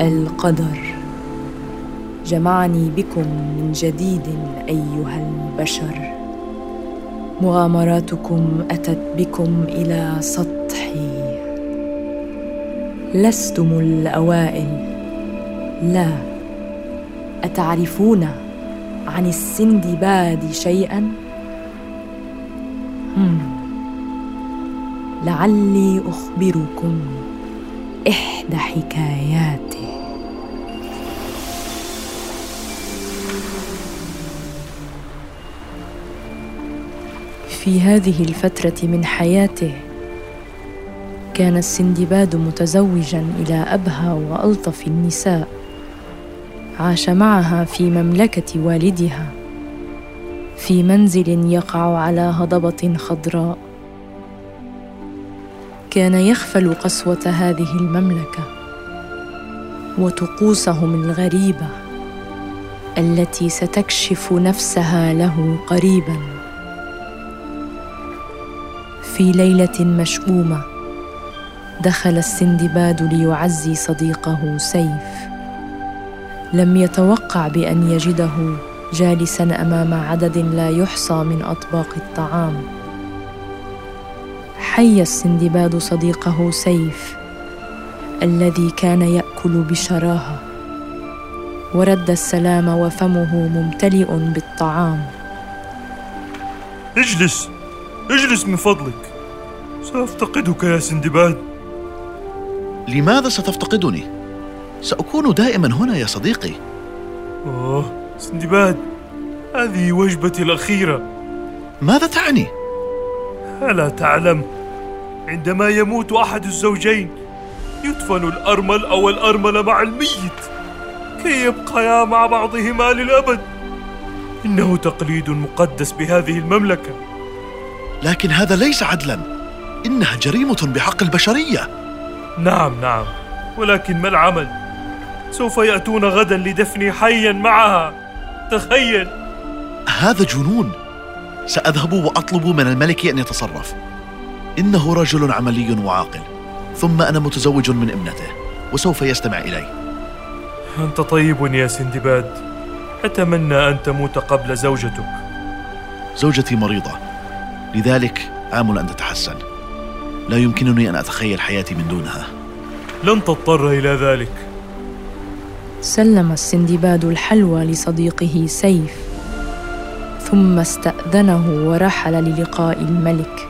القدر. جمعني بكم من جديد أيها البشر. مغامراتكم أتت بكم إلى سطحي. لستم الأوائل. لا. أتعرفون عن السندباد شيئا. لعلي أخبركم إحدى حكاياته في هذه الفترة من حياته. كان السندباد متزوجا إلى ابهى وألطف النساء. عاش معها في مملكة والدها. في منزل يقع على هضبة خضراء. كان يخفل قسوة هذه المملكة. وطقوسهم الغريبة التي ستكشف نفسها له قريبا. في ليلة مشؤومة دخل السندباد ليعزي صديقه سيف. لم يتوقع بأن يجده جالسا أمام عدد لا يحصى من أطباق الطعام. حي السندباد صديقه سيف الذي كان يأكل بشراهة. ورد السلام وفمه ممتلئ بالطعام. اجلس اجلس من فضلك. سأفتقدك يا سندباد. لماذا ستفتقدني؟ سأكون دائما هنا يا صديقي. أوه سندباد هذه وجبتي الأخيرة. ماذا تعني؟ ألا تعلم عندما يموت أحد الزوجين يدفن الأرمل أو الأرملة مع الميت. كي يبقيا مع بعضهما للأبد. إنه تقليد مقدس بهذه المملكة. لكن هذا ليس عدلا. إنها جريمة بحق البشرية. نعم نعم. ولكن ما العمل؟ سوف يأتون غدا لدفني حيا معها. تخيل! هذا جنون. سأذهب وأطلب من الملك أن يتصرف. إنه رجل عملي وعاقل. ثم أنا متزوج من ابنته وسوف يستمع إلي. أنت طيب يا سندباد. أتمنى أن تموت قبل زوجتك. زوجتي مريضة. لذلك امل أن تتحسن. لا يمكنني أن أتخيل حياتي من دونها. لن تضطر إلى ذلك. سلم السندباد الحلوى لصديقه سيف ثم استأذنه ورحل للقاء الملك.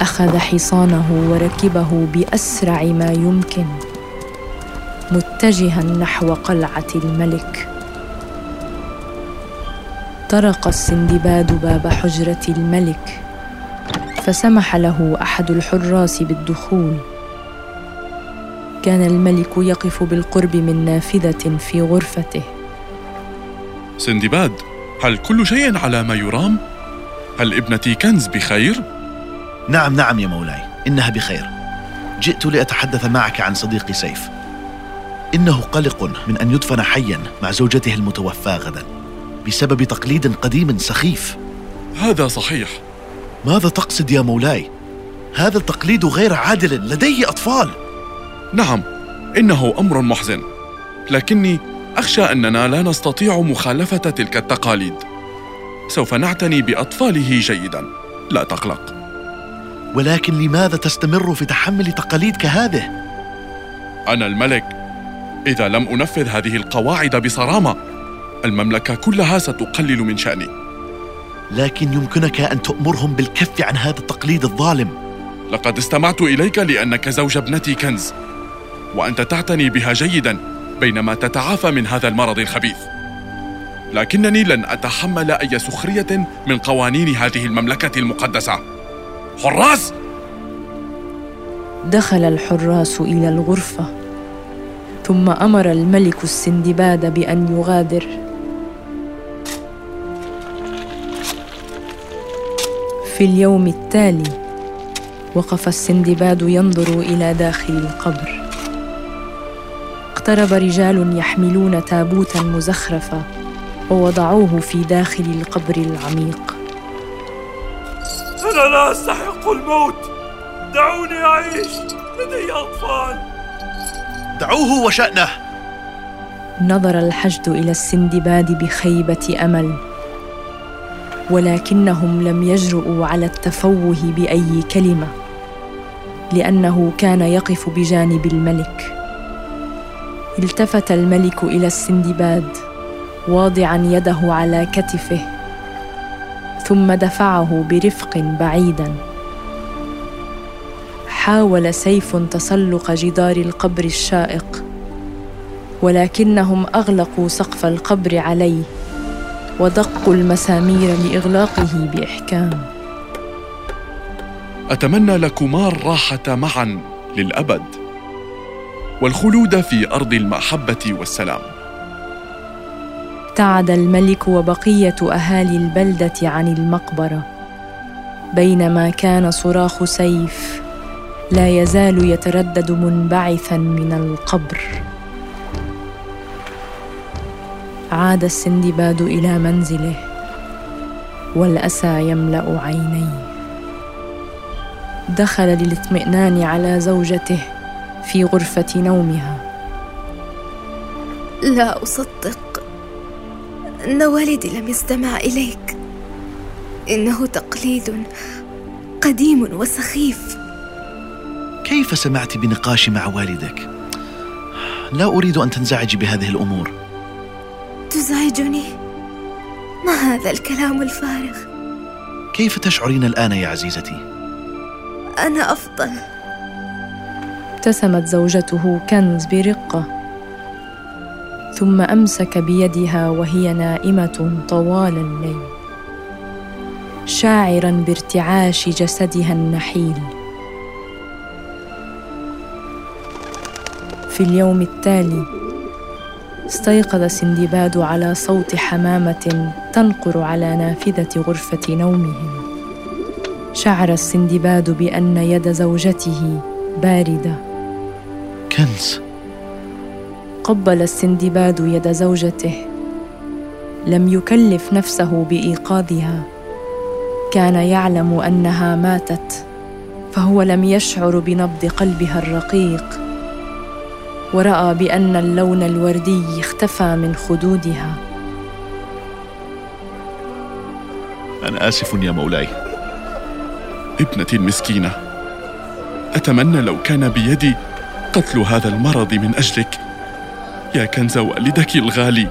أخذ حصانه وركبه بأسرع ما يمكن متجها نحو قلعة الملك. طرق السندباد باب حجرة الملك. فسمح له أحد الحراس بالدخول. كان الملك يقف بالقرب من نافذة في غرفته. سندباد هل كل شيء على ما يرام؟ هل ابنتي كنز بخير؟ نعم نعم يا مولاي إنها بخير. جئت لأتحدث معك عن صديقي سيف. إنه قلق من أن يدفن حيا مع زوجته المتوفاة غدا بسبب تقليد قديم سخيف. هذا صحيح. ماذا تقصد يا مولاي؟ هذا التقليد غير عادل لديه أطفال. نعم إنه أمر محزن. لكني أخشى أننا لا نستطيع مخالفة تلك التقاليد. سوف نعتني بأطفاله جيدا. لا تقلق. ولكن لماذا تستمر في تحمل تقاليد كهذه؟ أنا الملك. إذا لم أنفذ هذه القواعد بصرامة المملكة كلها ستقلل من شأني. لكن يمكنك أن تأمرهم بالكف عن هذا التقليد الظالم. لقد استمعت إليك لأنك زوج ابنتي كنز وأنت تعتني بها جيدا بينما تتعافى من هذا المرض الخبيث. لكنني لن أتحمل أي سخرية من قوانين هذه المملكة المقدسة. حراس! دخل الحراس إلى الغرفة ثم أمر الملك السندباد بأن يغادر. في اليوم التالي. وقف السندباد ينظر إلى داخل القبر. اقترب رجال يحملون تابوتا مزخرفا ووضعوه في داخل القبر العميق. أنا لا أستحق الموت. دعوني أعيش. لدي أطفال. دعوه وشأنه. نظر الحشد إلى السندباد بخيبة أمل. ولكنهم لم يجرؤوا على التفوه بأي كلمة لأنه كان يقف بجانب الملك. التفت الملك إلى السندباد واضعا يده على كتفه ثم دفعه برفق بعيدا. حاول سيف تسلق جدار القبر الشائق ولكنهم أغلقوا سقف القبر عليه. ودقوا المسامير لإغلاقه بإحكام. أتمنى لكما الراحة معا للأبد والخلود في أرض المحبة والسلام. ابتعد الملك وبقية أهالي البلدة عن المقبرة. بينما كان صراخ سيف لا يزال يتردد منبعثا من القبر. عاد السندباد إلى منزله والأسى يملأ عينيه. دخل للاطمئنان على زوجته في غرفة نومها. لا أصدق أن والدي لم يستمع إليك. إنه تقليد قديم وسخيف. كيف سمعت بنقاشي مع والدك؟ لا أريد أن تنزعجي بهذه الأمور. تزعجني؟ ما هذا الكلام الفارغ؟ كيف تشعرين الآن يا عزيزتي؟ أنا أفضل. ابتسمت زوجته كنز برقة. ثم أمسك بيدها وهي نائمة طوال الليل. شاعرا بارتعاش جسدها النحيل. في اليوم التالي استيقظ سندباد على صوت حمامة تنقر على نافذة غرفة نومهم. شعر السندباد بأن يد زوجته باردة. كنز. قبل السندباد يد زوجته. لم يكلف نفسه بإيقاظها. كان يعلم أنها ماتت. فهو لم يشعر بنبض قلبها الرقيق. ورأى بأن اللون الوردي اختفى من خدودها. أنا آسف يا مولاي. ابنتي المسكينه أتمنى لو كان بيدي قتل هذا المرض من أجلك. يا كنز والدك الغالي.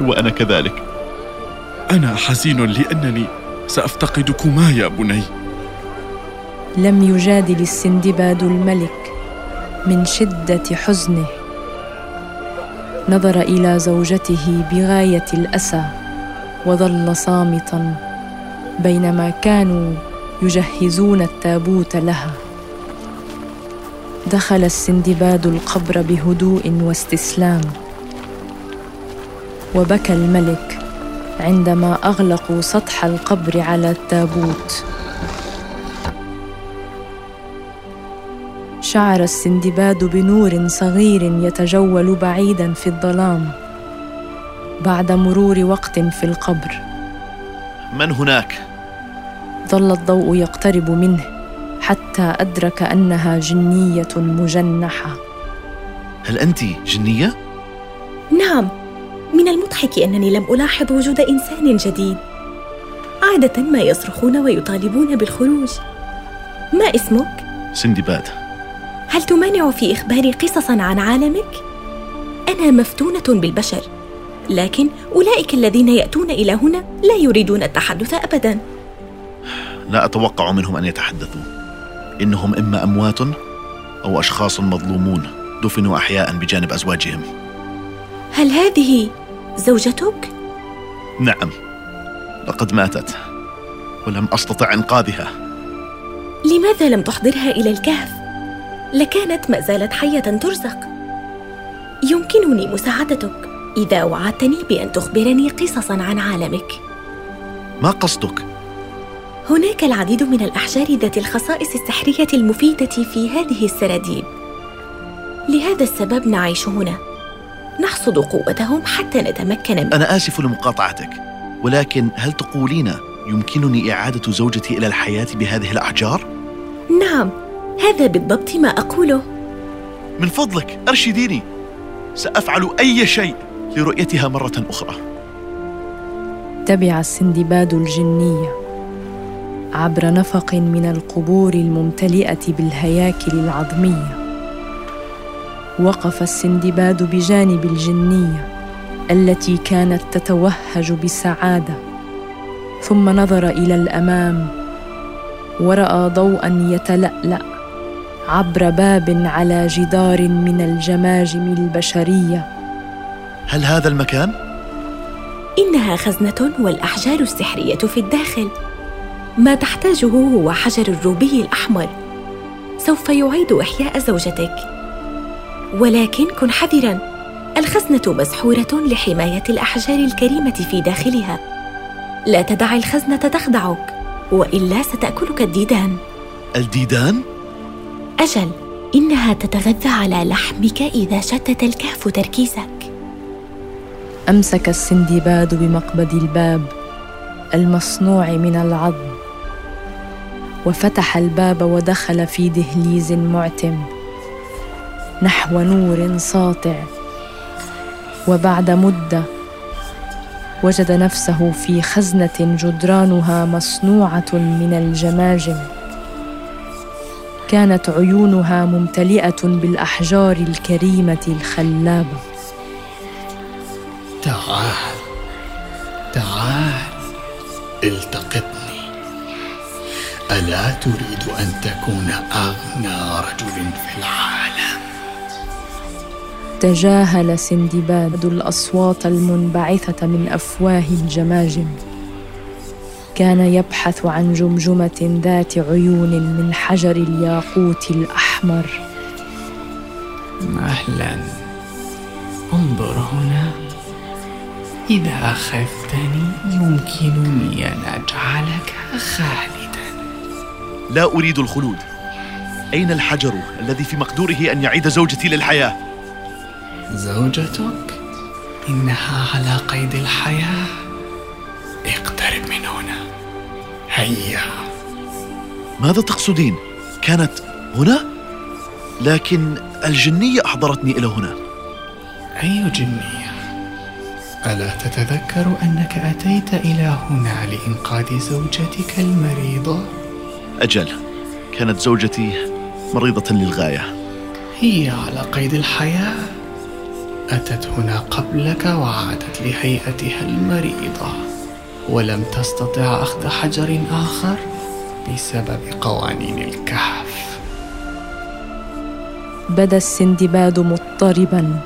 وأنا كذلك. أنا حزين لأنني سأفتقدكما يا بني. لم يجادل السندباد الملك. من شدة حزنه. نظر إلى زوجته بغاية الأسى وظل صامتا بينما كانوا يجهزون التابوت لها. دخل السندباد القبر بهدوء واستسلام. وبكى الملك عندما أغلقوا سطح القبر على التابوت. شعر السندباد بنور صغير يتجول بعيدا في الظلام بعد مرور وقت في القبر. من هناك؟ ظل الضوء يقترب منه حتى أدرك أنها جنية مجنحة. هل أنت جنية؟ نعم من المضحك أنني لم ألاحظ وجود إنسان جديد. عادة ما يصرخون ويطالبون بالخروج. ما اسمك؟ سندباد. هل تمانع في اخباري قصصا عن عالمك؟ أنا مفتونة بالبشر لكن أولئك الذين يأتون إلى هنا لا يريدون التحدث ابدا. لا أتوقع منهم أن يتحدثوا. إنهم إما أموات أو أشخاص مظلومون دفنوا احياء بجانب أزواجهم. هل هذه زوجتك؟ نعم لقد ماتت ولم أستطع إنقاذها. لماذا لم تحضرها إلى الكهف؟ لكانت ما زالت حية ترزق. يمكنني مساعدتك. إذا وعدتني بأن تخبرني قصصا عن عالمك. ما قصدك؟ هناك العديد من الأحجار ذات الخصائص السحرية المفيدة في هذه السراديب لهذا السبب نعيش هنا. نحصد قوتهم حتى نتمكن من أنا آسف لمقاطعتك ولكن هل تقولين يمكنني إعادة زوجتي إلى الحياة بهذه الأحجار؟ نعم هذا بالضبط ما أقوله. من فضلك أرشديني. سأفعل أي شيء لرؤيتها مرة أخرى. تبع السندباد الجنيه عبر نفق من القبور الممتلئة بالهياكل العظميه وقف السندباد بجانب الجنيه التي كانت تتوهج بسعادة. ثم نظر إلى الأمام ورأى ضوءا يتلألأ. عبر باب على جدار من الجماجم البشرية. هل هذا المكان؟ إنها خزنة والأحجار السحرية في الداخل. ما تحتاجه هو حجر الروبي الأحمر. سوف يعيد إحياء زوجتك. ولكن كن حذرا. الخزنة مسحورة لحماية الأحجار الكريمة في داخلها. لا تدع الخزنة تخدعك وإلا ستأكلك الديدان. الديدان؟ أجل إنها تتغذى على لحمك إذا شتت الكهف تركيزك. أمسك السندباد بمقبض الباب المصنوع من العظم وفتح الباب ودخل في دهليز معتم نحو نور ساطع. وبعد مدة وجد نفسه في خزنة جدرانها مصنوعة من الجماجم. كانت عيونها ممتلئة بالأحجار الكريمة الخلابة. تعال تعال التقطني. ألا تريد أن تكون أغنى رجل في العالم؟ تجاهل سندباد الأصوات المنبعثة من أفواه الجماجم. كان يبحث عن جمجمة ذات عيون من حجر الياقوت الأحمر. مهلا انظر هنا. إذا اخذتني يمكنني أن أجعلك خالدا. لا أريد الخلود. أين الحجر الذي في مقدوره أن يعيد زوجتي للحياة؟ زوجتك؟ إنها على قيد الحياة. اقترب من هنا. هيا. ماذا تقصدين؟ كانت هنا؟ لكن الجنية أحضرتني إلى هنا. أي جنية؟ ألا تتذكر أنك أتيت إلى هنا لإنقاذ زوجتك المريضة؟ أجل. كانت زوجتي مريضة للغاية. هي على قيد الحياة. أتت هنا قبلك وعادت لهيئتها المريضة. ولم تستطع أخذ حجر آخر بسبب قوانين الكهف. بدا السندباد مضطربا.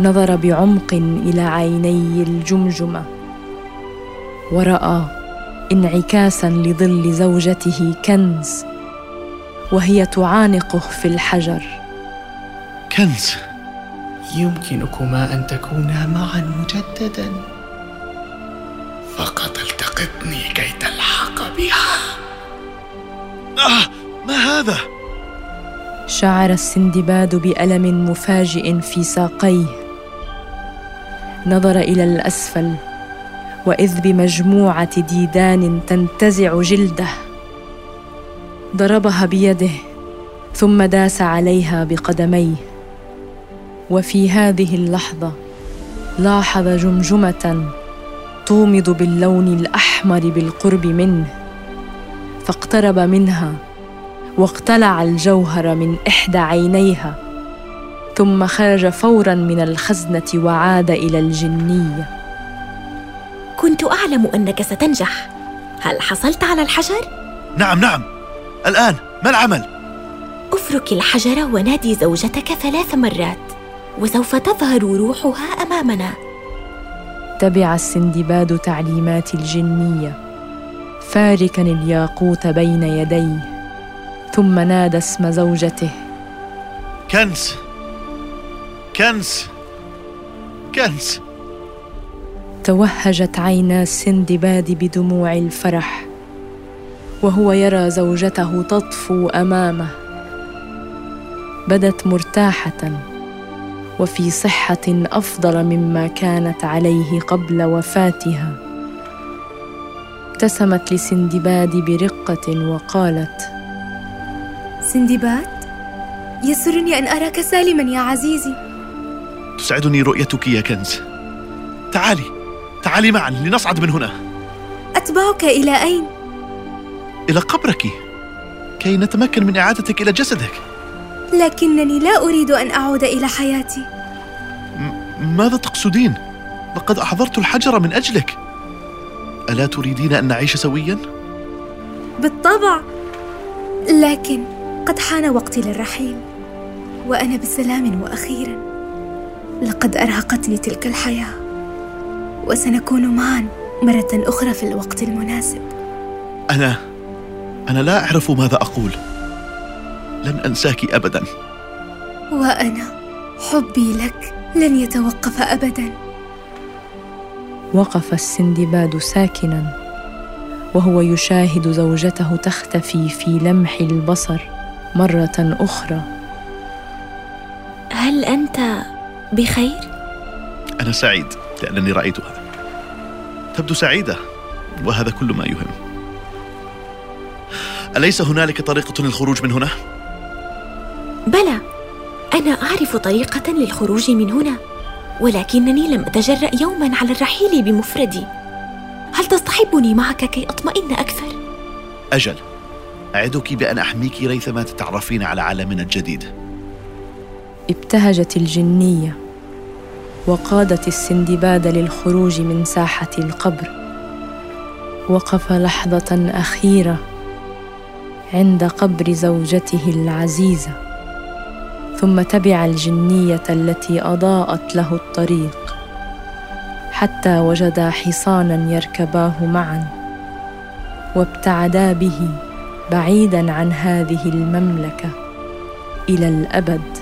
نظر بعمق إلى عيني الجمجمة. ورأى انعكاسا لظل زوجته كنز وهي تعانقه في الحجر. كنز. يمكنكما أن تكونا معا مجددا. التقطني كي تلحق بها. آه ما هذا؟ شعر السندباد بألم مفاجئ في ساقيه. نظر إلى الأسفل وإذ بمجموعة ديدان تنتزع جلده. ضربها بيده ثم داس عليها بقدميه. وفي هذه اللحظة لاحظ جمجمة تومض باللون الأحمر بالقرب منه فاقترب منها واقتلع الجوهر من إحدى عينيها ثم خرج فورا من الخزنة وعاد إلى الجنية. كنت أعلم أنك ستنجح. هل حصلت على الحجر؟ نعم نعم. الآن ما العمل؟ أفرك الحجر ونادي زوجتك ثلاث مرات وسوف تظهر روحها أمامنا. تبع السندباد تعليمات الجنية. فاركا الياقوت بين يديه ثم نادى اسم زوجته. كنز كنز كنز توهجت عينا السندباد بدموع الفرح وهو يرى زوجته تطفو أمامه. بدت مرتاحة. وفي صحة أفضل مما كانت عليه قبل وفاتها. ابتسمت لسندباد برقة وقالت سندباد يسرني أن أراك سالما يا عزيزي. تسعدني رؤيتك يا كنز. تعالي تعالي معا لنصعد من هنا. أتبعك إلى أين؟ إلى قبرك كي نتمكن من إعادتك إلى جسدك. لكنني لا أريد أن أعود إلى حياتي. ماذا تقصدين؟ لقد أحضرت الحجر من أجلك. ألا تريدين أن نعيش سويا؟ بالطبع لكن قد حان وقتي للرحيل وأنا بسلام وأخيرا. لقد أرهقتني تلك الحياة وسنكون معا مرة أخرى في الوقت المناسب. أنا أنا لا أعرف ماذا أقول. لن أنساك أبدا. وأنا حبي لك. لن يتوقف أبدا. وقف السندباد ساكنا وهو يشاهد زوجته تختفي في لمح البصر مرة أخرى. هل أنت بخير؟ أنا سعيد لأنني رأيتها تبدو سعيدة وهذا كل ما يهم. أليس هنالك طريقة للخروج من هنا؟ بلى أنا أعرف طريقة للخروج من هنا ولكنني لم أتجرأ يوما على الرحيل بمفردي. هل تصطحبني معك كي أطمئن أكثر؟ أجل. أعدك بأن أحميك ريثما تتعرفين على عالمنا الجديد. ابتهجت الجنية وقادت السندباد للخروج من ساحة القبر. وقف لحظة أخيرة عند قبر زوجته العزيزة. ثم تبع الجنية التي أضاءت له الطريق حتى وجدا حصانا يركباه معا وابتعدا به بعيدا عن هذه المملكة إلى الأبد.